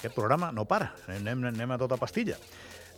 Aquest programa no para, anem, anem a tota pastilla.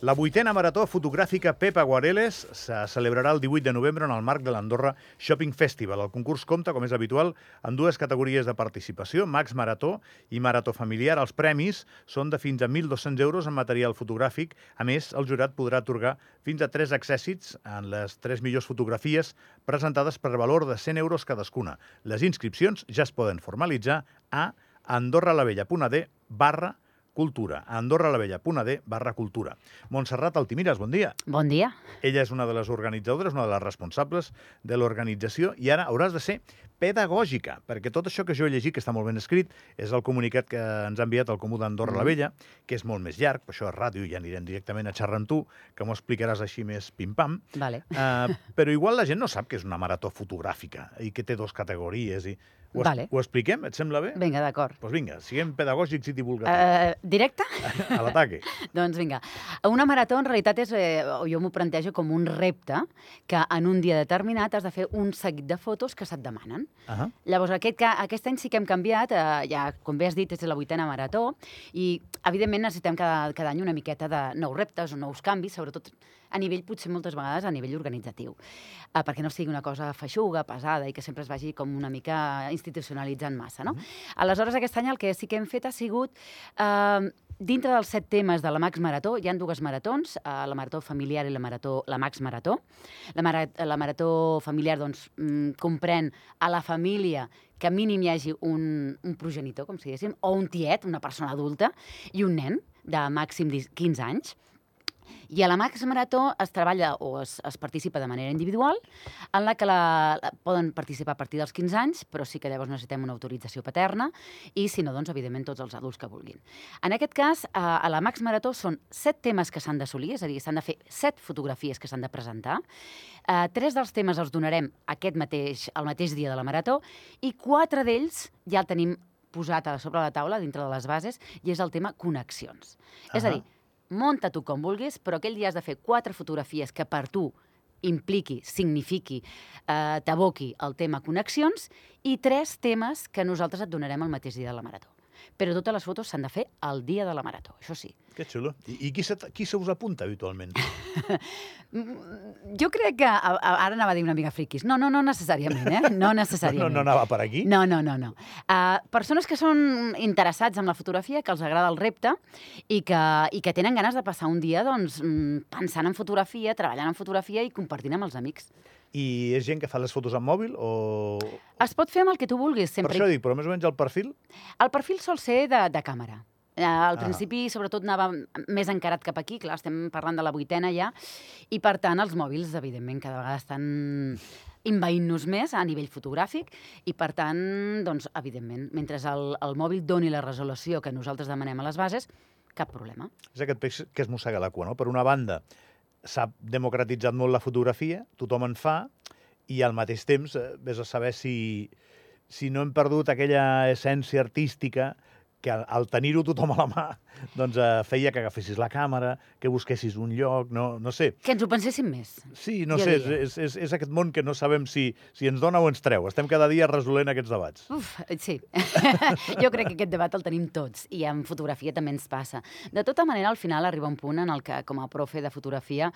La vuitena marató fotogràfica Pep Aguareles se celebrarà el 18 de novembre en el marc de l'Andorra Shopping Festival. El concurs compta, com és habitual, en dues categories de participació, Max Marató i Marató Familiar. Els premis són de fins a 1.200 euros en material fotogràfic. A més, el jurat podrà atorgar fins a tres accèssits en les tres millors fotografies presentades per valor de 100 euros cadascuna. Les inscripcions ja es poden formalitzar a andorralavella.ad barra cultura. A andorralavella.ad barra cultura. Montserrat Altimires, bon dia. Bon dia. Ella és una de les organitzadores, una de les responsables de l'organització i ara hauràs de ser pedagògica, perquè tot això que jo he llegit, que està molt ben escrit, és el comunicat que ens ha enviat el Comú d'Andorra mm. la Vella, que és molt més llarg, per això a ràdio ja anirem directament a xerrar amb tu, que m'ho explicaràs així més pim-pam. Vale. Uh, però igual la gent no sap que és una marató fotogràfica i que té dos categories i ho, es, Vale. ho expliquem? Et sembla bé? Vinga, d'acord. Doncs pues vinga, siguem pedagògics i divulgatius. Uh, directe? A l'ataque. doncs vinga. Una marató en realitat és, eh, jo m'ho plantejo com un repte que en un dia determinat has de fer un seguit de fotos que se't demanen. Uh -huh. Llavors, aquest, aquest any sí que hem canviat, eh, ja, com bé has dit, és la vuitena marató, i evidentment necessitem cada, cada any una miqueta de nous reptes o nous canvis, sobretot a nivell, potser moltes vegades, a nivell organitzatiu, eh, perquè no sigui una cosa feixuga, pesada, i que sempre es vagi com una mica institucionalitzant massa, no? Aleshores, aquest any el que sí que hem fet ha sigut eh, dintre dels set temes de la Max Marató, hi han dues maratons, eh, la marató familiar i la, marató, la Max Marató. La, mara, la marató familiar doncs, mm, comprèn a la família que mínim hi hagi un, un progenitor, com si diguéssim, o un tiet, una persona adulta, i un nen de màxim 15 anys. I a la Max Marató es treballa o es, es participa de manera individual, en la que la, la, poden participar a partir dels 15 anys, però sí que llavors necessitem una autorització paterna, i si no, doncs, evidentment, tots els adults que vulguin. En aquest cas, a, a la Max Marató són set temes que s'han d'assolir, és a dir, s'han de fer set fotografies que s'han de presentar. Uh, tres dels temes els donarem aquest mateix, el mateix dia de la Marató, i quatre d'ells ja el tenim posat a sobre la taula, dintre de les bases, i és el tema connexions. Uh -huh. És a dir, munta tu com vulguis, però aquell dia has de fer quatre fotografies que per tu impliqui, signifiqui, eh, t'aboqui el tema connexions i tres temes que nosaltres et donarem el mateix dia de la marató. Però totes les fotos s'han de fer el dia de la marató, això sí. Que xulo. I, i qui, se, qui se us apunta habitualment? Mm, Jo crec que... a- a- Ara anava a dir una mica friquis. No, no, no necessàriament, eh? No No, necessàriament. no anava per aquí? No, no, no. no. Uh, persones que són interessats en la fotografia, que els agrada el repte i que, i que tenen ganes de passar un dia doncs, mm, pensant en fotografia, treballant en fotografia i compartint amb els amics. I és gent que fa les fotos amb mòbil o... Es pot fer amb el que tu vulguis, Per sempre. això dic, però més o menys el perfil... El perfil sol ser de, de càmera. Eh, Al Ah. principi, sobretot, anava més encarat cap aquí, clar, estem parlant de la vuitena ja, i per tant els mòbils, evidentment, cada vegada estan invaint-nos més a nivell fotogràfic i, per tant, doncs, evidentment, mentre el, el mòbil doni la resolució que nosaltres demanem a les bases, cap problema. És aquest peix que es mossega la cua, no? Per una banda, s'ha democratitzat molt la fotografia, tothom en fa, i al mateix temps, eh, vés a saber si, si no hem perdut aquella essència artística que al, al tenir-ho tothom a la mà, doncs eh, feia que agafessis la càmera, que busquessis un lloc, no, no sé. Que ens ho penséssim més. Sí, no sé, diria. és, és, és aquest món que no sabem si, si ens dona o ens treu. Estem cada dia resolent aquests debats. Uf, sí. jo crec que aquest debat el tenim tots i en fotografia també ens passa. De tota manera, al final arriba un punt en el que, com a profe de fotografia,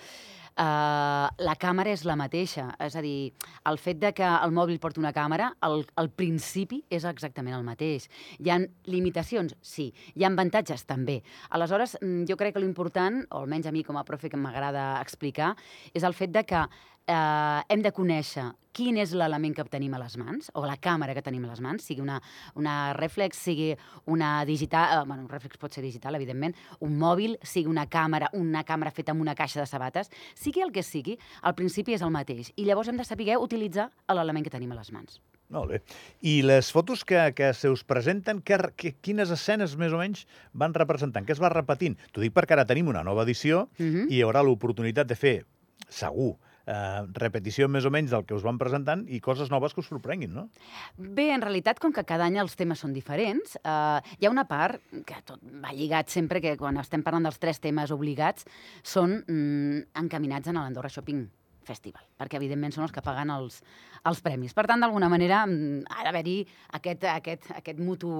eh, la càmera és la mateixa. És a dir, el fet de que el mòbil porti una càmera, el, el principi és exactament el mateix. Hi han limitacions? Sí. Hi ha avantatges? També. Aleshores, mm, jo crec que l'important, o almenys a mi com a profe que m'agrada explicar, és el fet de que eh, hem de conèixer quin és l'element que tenim a les mans, o la càmera que tenim a les mans, sigui una, una reflex, sigui una digital, eh, bueno, un reflex pot ser digital, evidentment, un mòbil, sigui una càmera, una càmera feta amb una caixa de sabates, sigui el que sigui, el principi és el mateix. I llavors hem de saber utilitzar l'element que tenim a les mans. Molt bé. I les fotos que, que se us presenten, que, que, quines escenes més o menys van representant? Què es va repetint? T'ho dic perquè ara tenim una nova edició Uh -huh. i hi haurà l'oportunitat de fer, segur, eh, repetició més o menys del que us van presentant i coses noves que us sorprenguin, no? Bé, en realitat, com que cada any els temes són diferents, eh, hi ha una part que tot va lligat sempre, que quan estem parlant dels tres temes obligats, són mm, encaminats en l'Andorra Shopping Festival, perquè evidentment són els que paguen els, els premis. Per tant, d'alguna manera, mm, ha d'haver-hi aquest, aquest, aquest mutu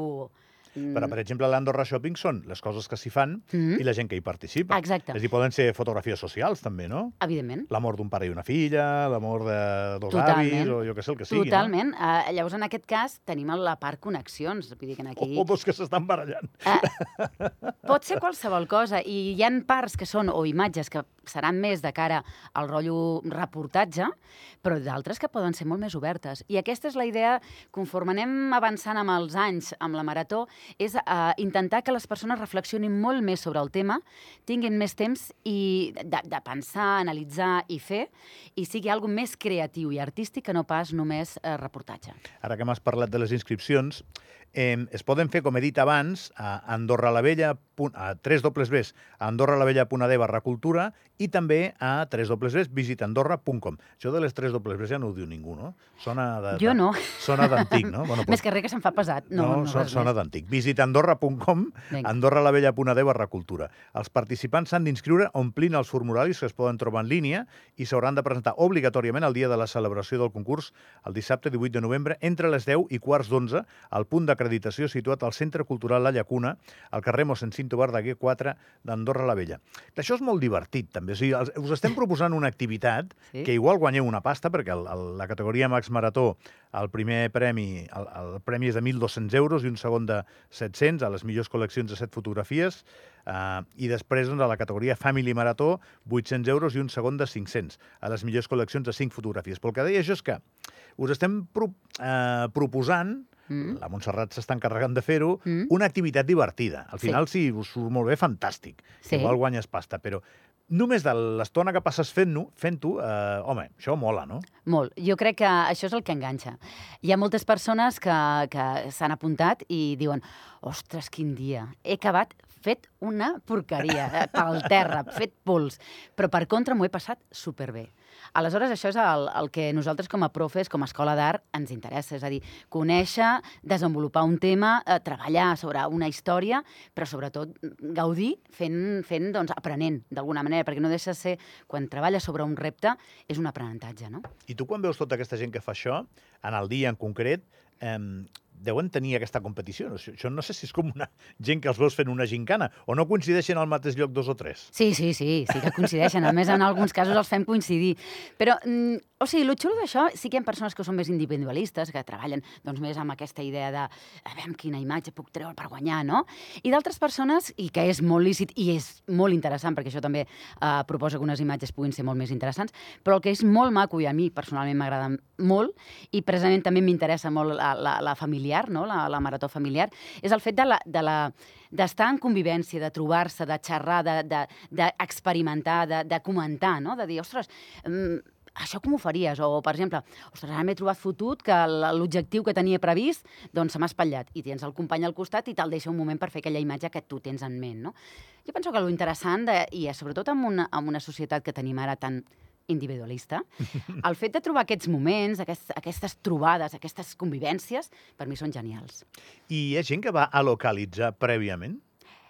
Mm. Però, per exemple, l'Andorra Shopping són les coses que s'hi fan Mm. i la gent que hi participa. Exacte. És a dir, poden ser fotografies socials, també, no? Evidentment. L'amor d'un pare i una filla, l'amor de dos Totalment. avis, o jo què sé, el que sigui. Totalment. Uh, llavors, en aquest cas, tenim la part connexions. Vull dir que No? aquí... O, o dos que s'estan barallant. Eh, pot ser qualsevol cosa i hi han parts que són o imatges que seran més de cara al rotllo reportatge, però d'altres que poden ser molt més obertes. I aquesta és la idea, conforme anem avançant amb els anys amb la Marató, és uh, intentar que les persones reflexionin molt més sobre el tema, tinguin més temps i de, de pensar, analitzar i fer, i sigui alguna més creatiu i artístic que no pas només uh, reportatge. Ara que m'has parlat de les inscripcions, eh, es poden fer, com he dit abans, a Andorra la Vella, a 3 dobles Bs, a andorralavella.d barra cultura i també a 3 dobles Bs visitandorra.com. Això de les 3 dobles Bs ja no ho diu ningú, no? Sona de, Jo no. Sona d'antic, no? Bueno, Més que res que se'n fa pesat. No, no, no sona més. d'antic. Visitandorra.com, andorralavella.d barra cultura. Els participants s'han d'inscriure omplint els formularis que es poden trobar en línia i s'hauran de presentar obligatòriament el dia de la celebració del concurs, el dissabte 18 de novembre, entre les 10 i quarts d'11, al punt d'acreditació situat al Centre Cultural La Llacuna, al carrer Mossèn Cinto Verdaguer 4 d'Andorra la Vella. Això és molt divertit, també. O sigui, us estem proposant una activitat Sí. que igual guanyeu una pasta, perquè el, el, la categoria Max Marató, el primer premi, el, el premi és de 1.200 euros i un segon de 700 a les millors col·leccions de 7 fotografies, Uh, I després, doncs, a la categoria Family Marató, 800 euros i un segon de 500, a les millors col·leccions de 5 fotografies. Però el que deia jo és que us estem pro uh, proposant, Mm. la Montserrat s'està encarregant de fer-ho, Mm. una activitat divertida. Al Sí. final, si us surt molt bé, fantàstic. Sí. Igual guanyes pasta, però només de l'estona que passes fent-ho, fent-ho, eh, home, això mola, no? Molt. Jo crec que això és el que enganxa. Hi ha moltes persones que, que s'han apuntat i diuen ostres, quin dia, he acabat fet una porqueria, eh, pel terra, fet pols, però per contra m'ho he passat superbé. Aleshores, això és el, el que nosaltres com a profes, com a escola d'art, ens interessa, és a dir, conèixer, desenvolupar un tema, eh, treballar sobre una història, però sobretot gaudir fent, fent doncs, aprenent d'alguna manera, perquè no deixa de ser, quan treballes sobre un repte, és un aprenentatge, no? I tu quan veus tota aquesta gent que fa això, en el dia en concret, eh, deuen tenir aquesta competició. No? Això, no sé si és com una gent que els veus fent una gincana, o no coincideixen al mateix lloc dos o tres. Sí, sí, sí, sí que coincideixen. A més, en alguns casos els fem coincidir. Però, mm, o sigui, el xulo d'això, sí que hi ha persones que són més individualistes, que treballen doncs, més amb aquesta idea de a veure quina imatge puc treure per guanyar, no? I d'altres persones, i que és molt lícit i és molt interessant, perquè això també eh, proposa que unes imatges puguin ser molt més interessants, però el que és molt maco, i a mi personalment m'agrada molt, i precisament també m'interessa molt la, la, la familiar, no? la, la marató familiar, és el fet de la, de la, d'estar en convivència, de trobar-se, de xerrar, d'experimentar, de, d'experimentar, de, de comentar, no? de dir, ostres, mm, això com ho faries? O, per exemple, ostres, ara m'he trobat fotut que l'objectiu que tenia previst doncs se m'ha espatllat i tens el company al costat i te'l deixa un moment per fer aquella imatge que tu tens en ment, no? Jo penso que lo interessant, de, i sobretot en una, en una societat que tenim ara tan individualista, el fet de trobar aquests moments, aquests, aquestes trobades, aquestes convivències, per mi són genials. I hi ha gent que va a localitzar prèviament?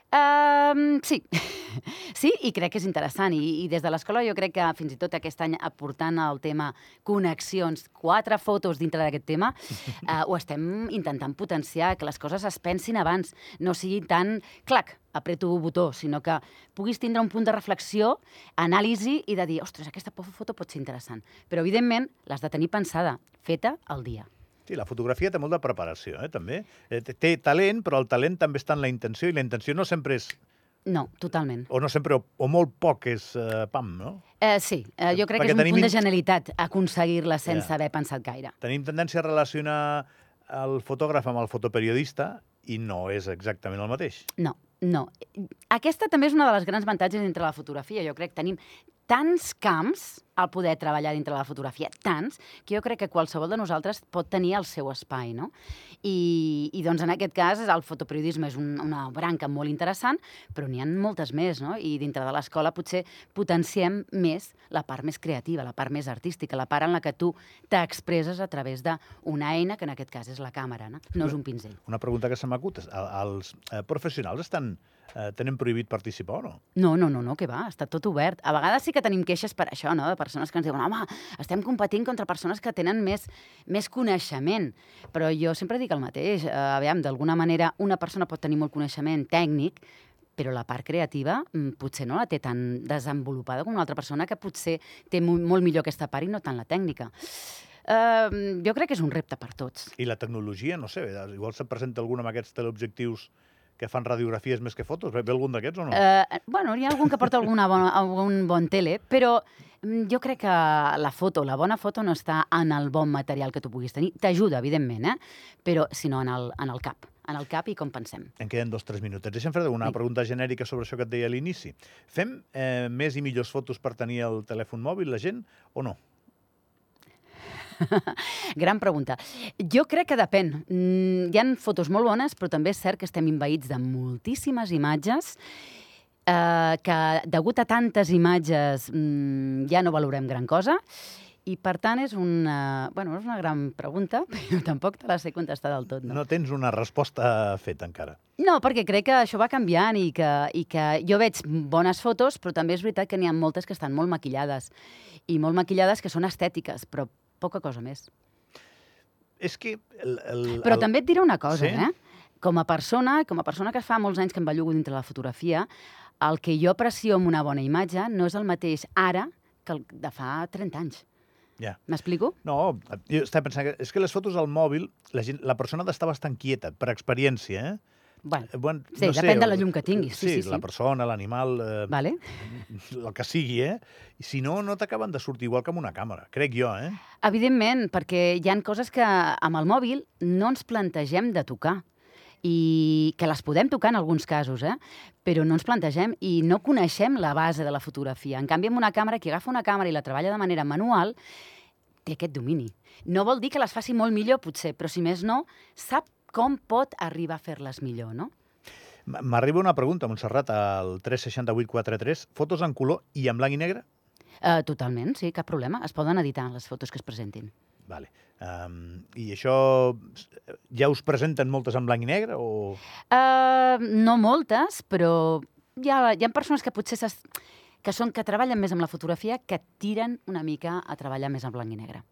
Um, sí, sí, i crec que és interessant. I, i des de l'escola jo crec que fins i tot aquest any aportant el tema connexions, quatre fotos dintre d'aquest tema, uh, ho estem intentant potenciar, que les coses es pensin abans, no sigui tan, clac, apreto botó, sinó que puguis tindre un punt de reflexió, anàlisi i de dir, ostres, aquesta foto pot ser interessant. Però, evidentment, l'has de tenir pensada, feta al dia. Sí, la fotografia té molt de preparació, eh, també. Eh, té- talent, però el talent també està en la intenció, i la intenció no sempre és, No, totalment. o no sempre, o, o molt poc és eh, pam, no? Eh, sí, eh, jo crec Perquè que és un punt de ins- genialitat aconseguir-la sense Ja. haver pensat gaire. Tenim tendència a relacionar el fotògraf amb el fotoperiodista i no és exactament el mateix. No, no. Aquesta també és una de les grans avantatges dintre la fotografia. Jo crec que tenim tants camps al poder treballar dintre de la fotografia, tants, que jo crec que qualsevol de nosaltres pot tenir el seu espai, no? I, i doncs en aquest cas el fotoperiodisme és un, una branca molt interessant, però n'hi ha moltes més, no? I dintre de l'escola potser potenciem més la part més creativa, la part més artística, la part en la que tu t'expresses a través d'una eina, que en aquest cas és la càmera, no? No és un pinzell. Una pregunta que se m'acut. el- Els eh, professionals estan, eh, tenen prohibit participar o no? No, no, no, no, que va, està tot obert. A vegades sí que tenim queixes per això, no? per persones que ens diuen home, estem competint contra persones que tenen més, més coneixement. Però jo sempre dic el mateix. Uh, aviam, d'alguna manera, una persona pot tenir molt coneixement tècnic, però la part creativa mm, potser no la té tan desenvolupada com una altra persona que potser té molt, millor aquesta part i no tant la tècnica. Uh, jo crec que és un repte per tots. I la tecnologia, no sé, igual se't presenta algun amb aquests teleobjectius que fan radiografies més que fotos. Ve, algun d'aquests o no? Uh, bueno, hi ha algun que porta alguna bona, algun bon tele, però mm, jo crec que la foto, la bona foto no està en el bon material que tu puguis tenir. T'ajuda, evidentment, eh? però sinó en el, en el cap en el cap i com pensem. En queden dos o tres minutets. Deixa'm fer una sí. pregunta genèrica sobre això que et deia a l'inici. Fem eh, més i millors fotos per tenir el telèfon mòbil, la gent, o no? Gran pregunta. Jo crec que depèn. Mm, hi han fotos molt bones, però també és cert que estem invaïts de moltíssimes imatges eh, que, degut a tantes imatges, mm, ja no valorem gran cosa. I, per tant, és una, bueno, és una gran pregunta, però tampoc te la sé contestar del tot. No? no tens una resposta feta encara. No, perquè crec que això va canviant i que, i que jo veig bones fotos, però també és veritat que n'hi ha moltes que estan molt maquillades. I molt maquillades que són estètiques, però poca cosa més. És que... El, el, Però el... també et diré una cosa, sí? eh? Com a persona, com a persona que fa molts anys que em bellugo dintre la fotografia, el que jo aprecio amb una bona imatge no és el mateix ara que el de fa 30 anys. Ja. M'explico? No, jo estava pensant que és que les fotos al mòbil, la, gent, la persona ha d'estar bastant quieta, per experiència, eh? Bueno, bueno sí, no depèn sé, de la llum que tinguis. Sí, sí, sí, sí. la persona, l'animal, eh, vale. el que sigui, eh? I si no, no t'acaben de sortir igual que amb una càmera, crec jo, eh? Evidentment, perquè hi han coses que amb el mòbil no ens plantegem de tocar i que les podem tocar en alguns casos, eh? però no ens plantegem i no coneixem la base de la fotografia. En canvi, amb una càmera, qui agafa una càmera i la treballa de manera manual, té aquest domini. No vol dir que les faci molt millor, potser, però si més no, sap com pot arribar a fer-les millor, no? M'arriba una pregunta, Montserrat, al 36843. Fotos en color i en blanc i negre? Uh, totalment, sí, cap problema. Es poden editar les fotos que es presentin. Vale. Um, I això ja us presenten moltes en blanc i negre? O... Uh, no moltes, però hi ha, hi ha persones que potser que són que treballen més amb la fotografia que tiren una mica a treballar més en blanc i negre.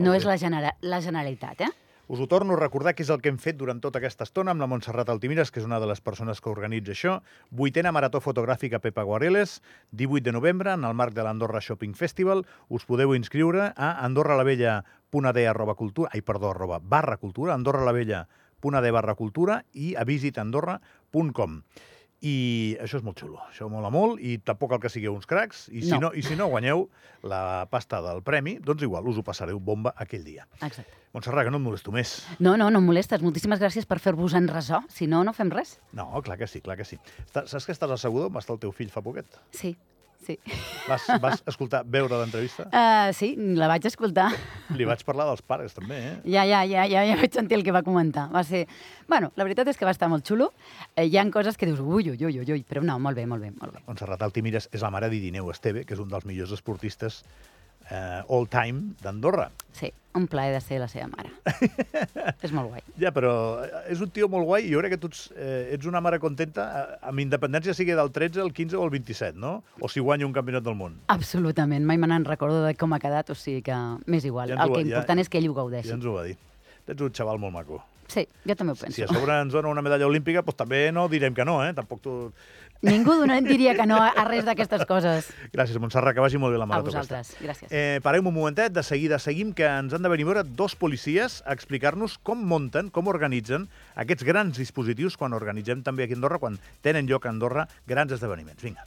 No okay. és la, genera la generalitat, eh? Us ho torno a recordar que és el que hem fet durant tota aquesta estona amb la Montserrat Altimires, que és una de les persones que organitza això. Vuitena Marató Fotogràfica Pepa Guareles, 18 de novembre, en el marc de l'Andorra Shopping Festival. Us podeu inscriure a andorralavella.ad arroba cultura, ai, perdó, arroba barra cultura, andorralavella.ad barra cultura i a visitandorra.com. I això és molt xulo, això mola molt, i tampoc cal que sigueu uns cracs, i si no, no, i si no guanyeu la pasta del premi, doncs igual, us ho passareu bomba aquell dia. Exacte. Montserrat, que no et molesto més. No, no, no em molestes. Moltíssimes gràcies per fer-vos en resó. Si no, no fem res. No, clar que sí, clar que sí. Saps que estàs assegut on va estar el teu fill fa poquet? Sí sí. Vas, vas escoltar, veure l'entrevista? Uh, sí, la vaig escoltar. Li vaig parlar dels pares, també, eh? Ja, ja, ja, ja, ja vaig sentir el que va comentar. Va ser... Bueno, la veritat és que va estar molt xulo. Eh, hi han coses que dius, ui, ui, ui, ui, però no, molt bé, molt bé, molt bé. Montserrat Altimires és la mare d'Irineu Esteve, que és un dels millors esportistes eh, all time d'Andorra. Sí, un plaer de ser la seva mare. és molt guai. Ja, però eh, és un tio molt guai i jo crec que tu ets, eh, ets una mare contenta eh, amb independència sigui del 13, el 15 o el 27, no? O si guanya un campionat del món. Absolutament, mai me n'en recordo de com ha quedat, o sigui que m'és igual. Ja el que important ja, és que ell ho gaudeixi. Ja ens ho va dir. Ets un xaval molt maco. Sí, jo també ho penso. Si a sobre ens dona una medalla olímpica, doncs també no direm que no, eh? Tampoc tu... Ningú diria que no a res d'aquestes coses. Gràcies, Montserrat, que vagi molt bé la marató. A vosaltres, aquesta. gràcies. Eh, parem un momentet, de seguida seguim, que ens han de venir a veure dos policies a explicar-nos com munten, com organitzen aquests grans dispositius quan organitzem també aquí a Andorra, quan tenen lloc a Andorra grans esdeveniments. Vinga.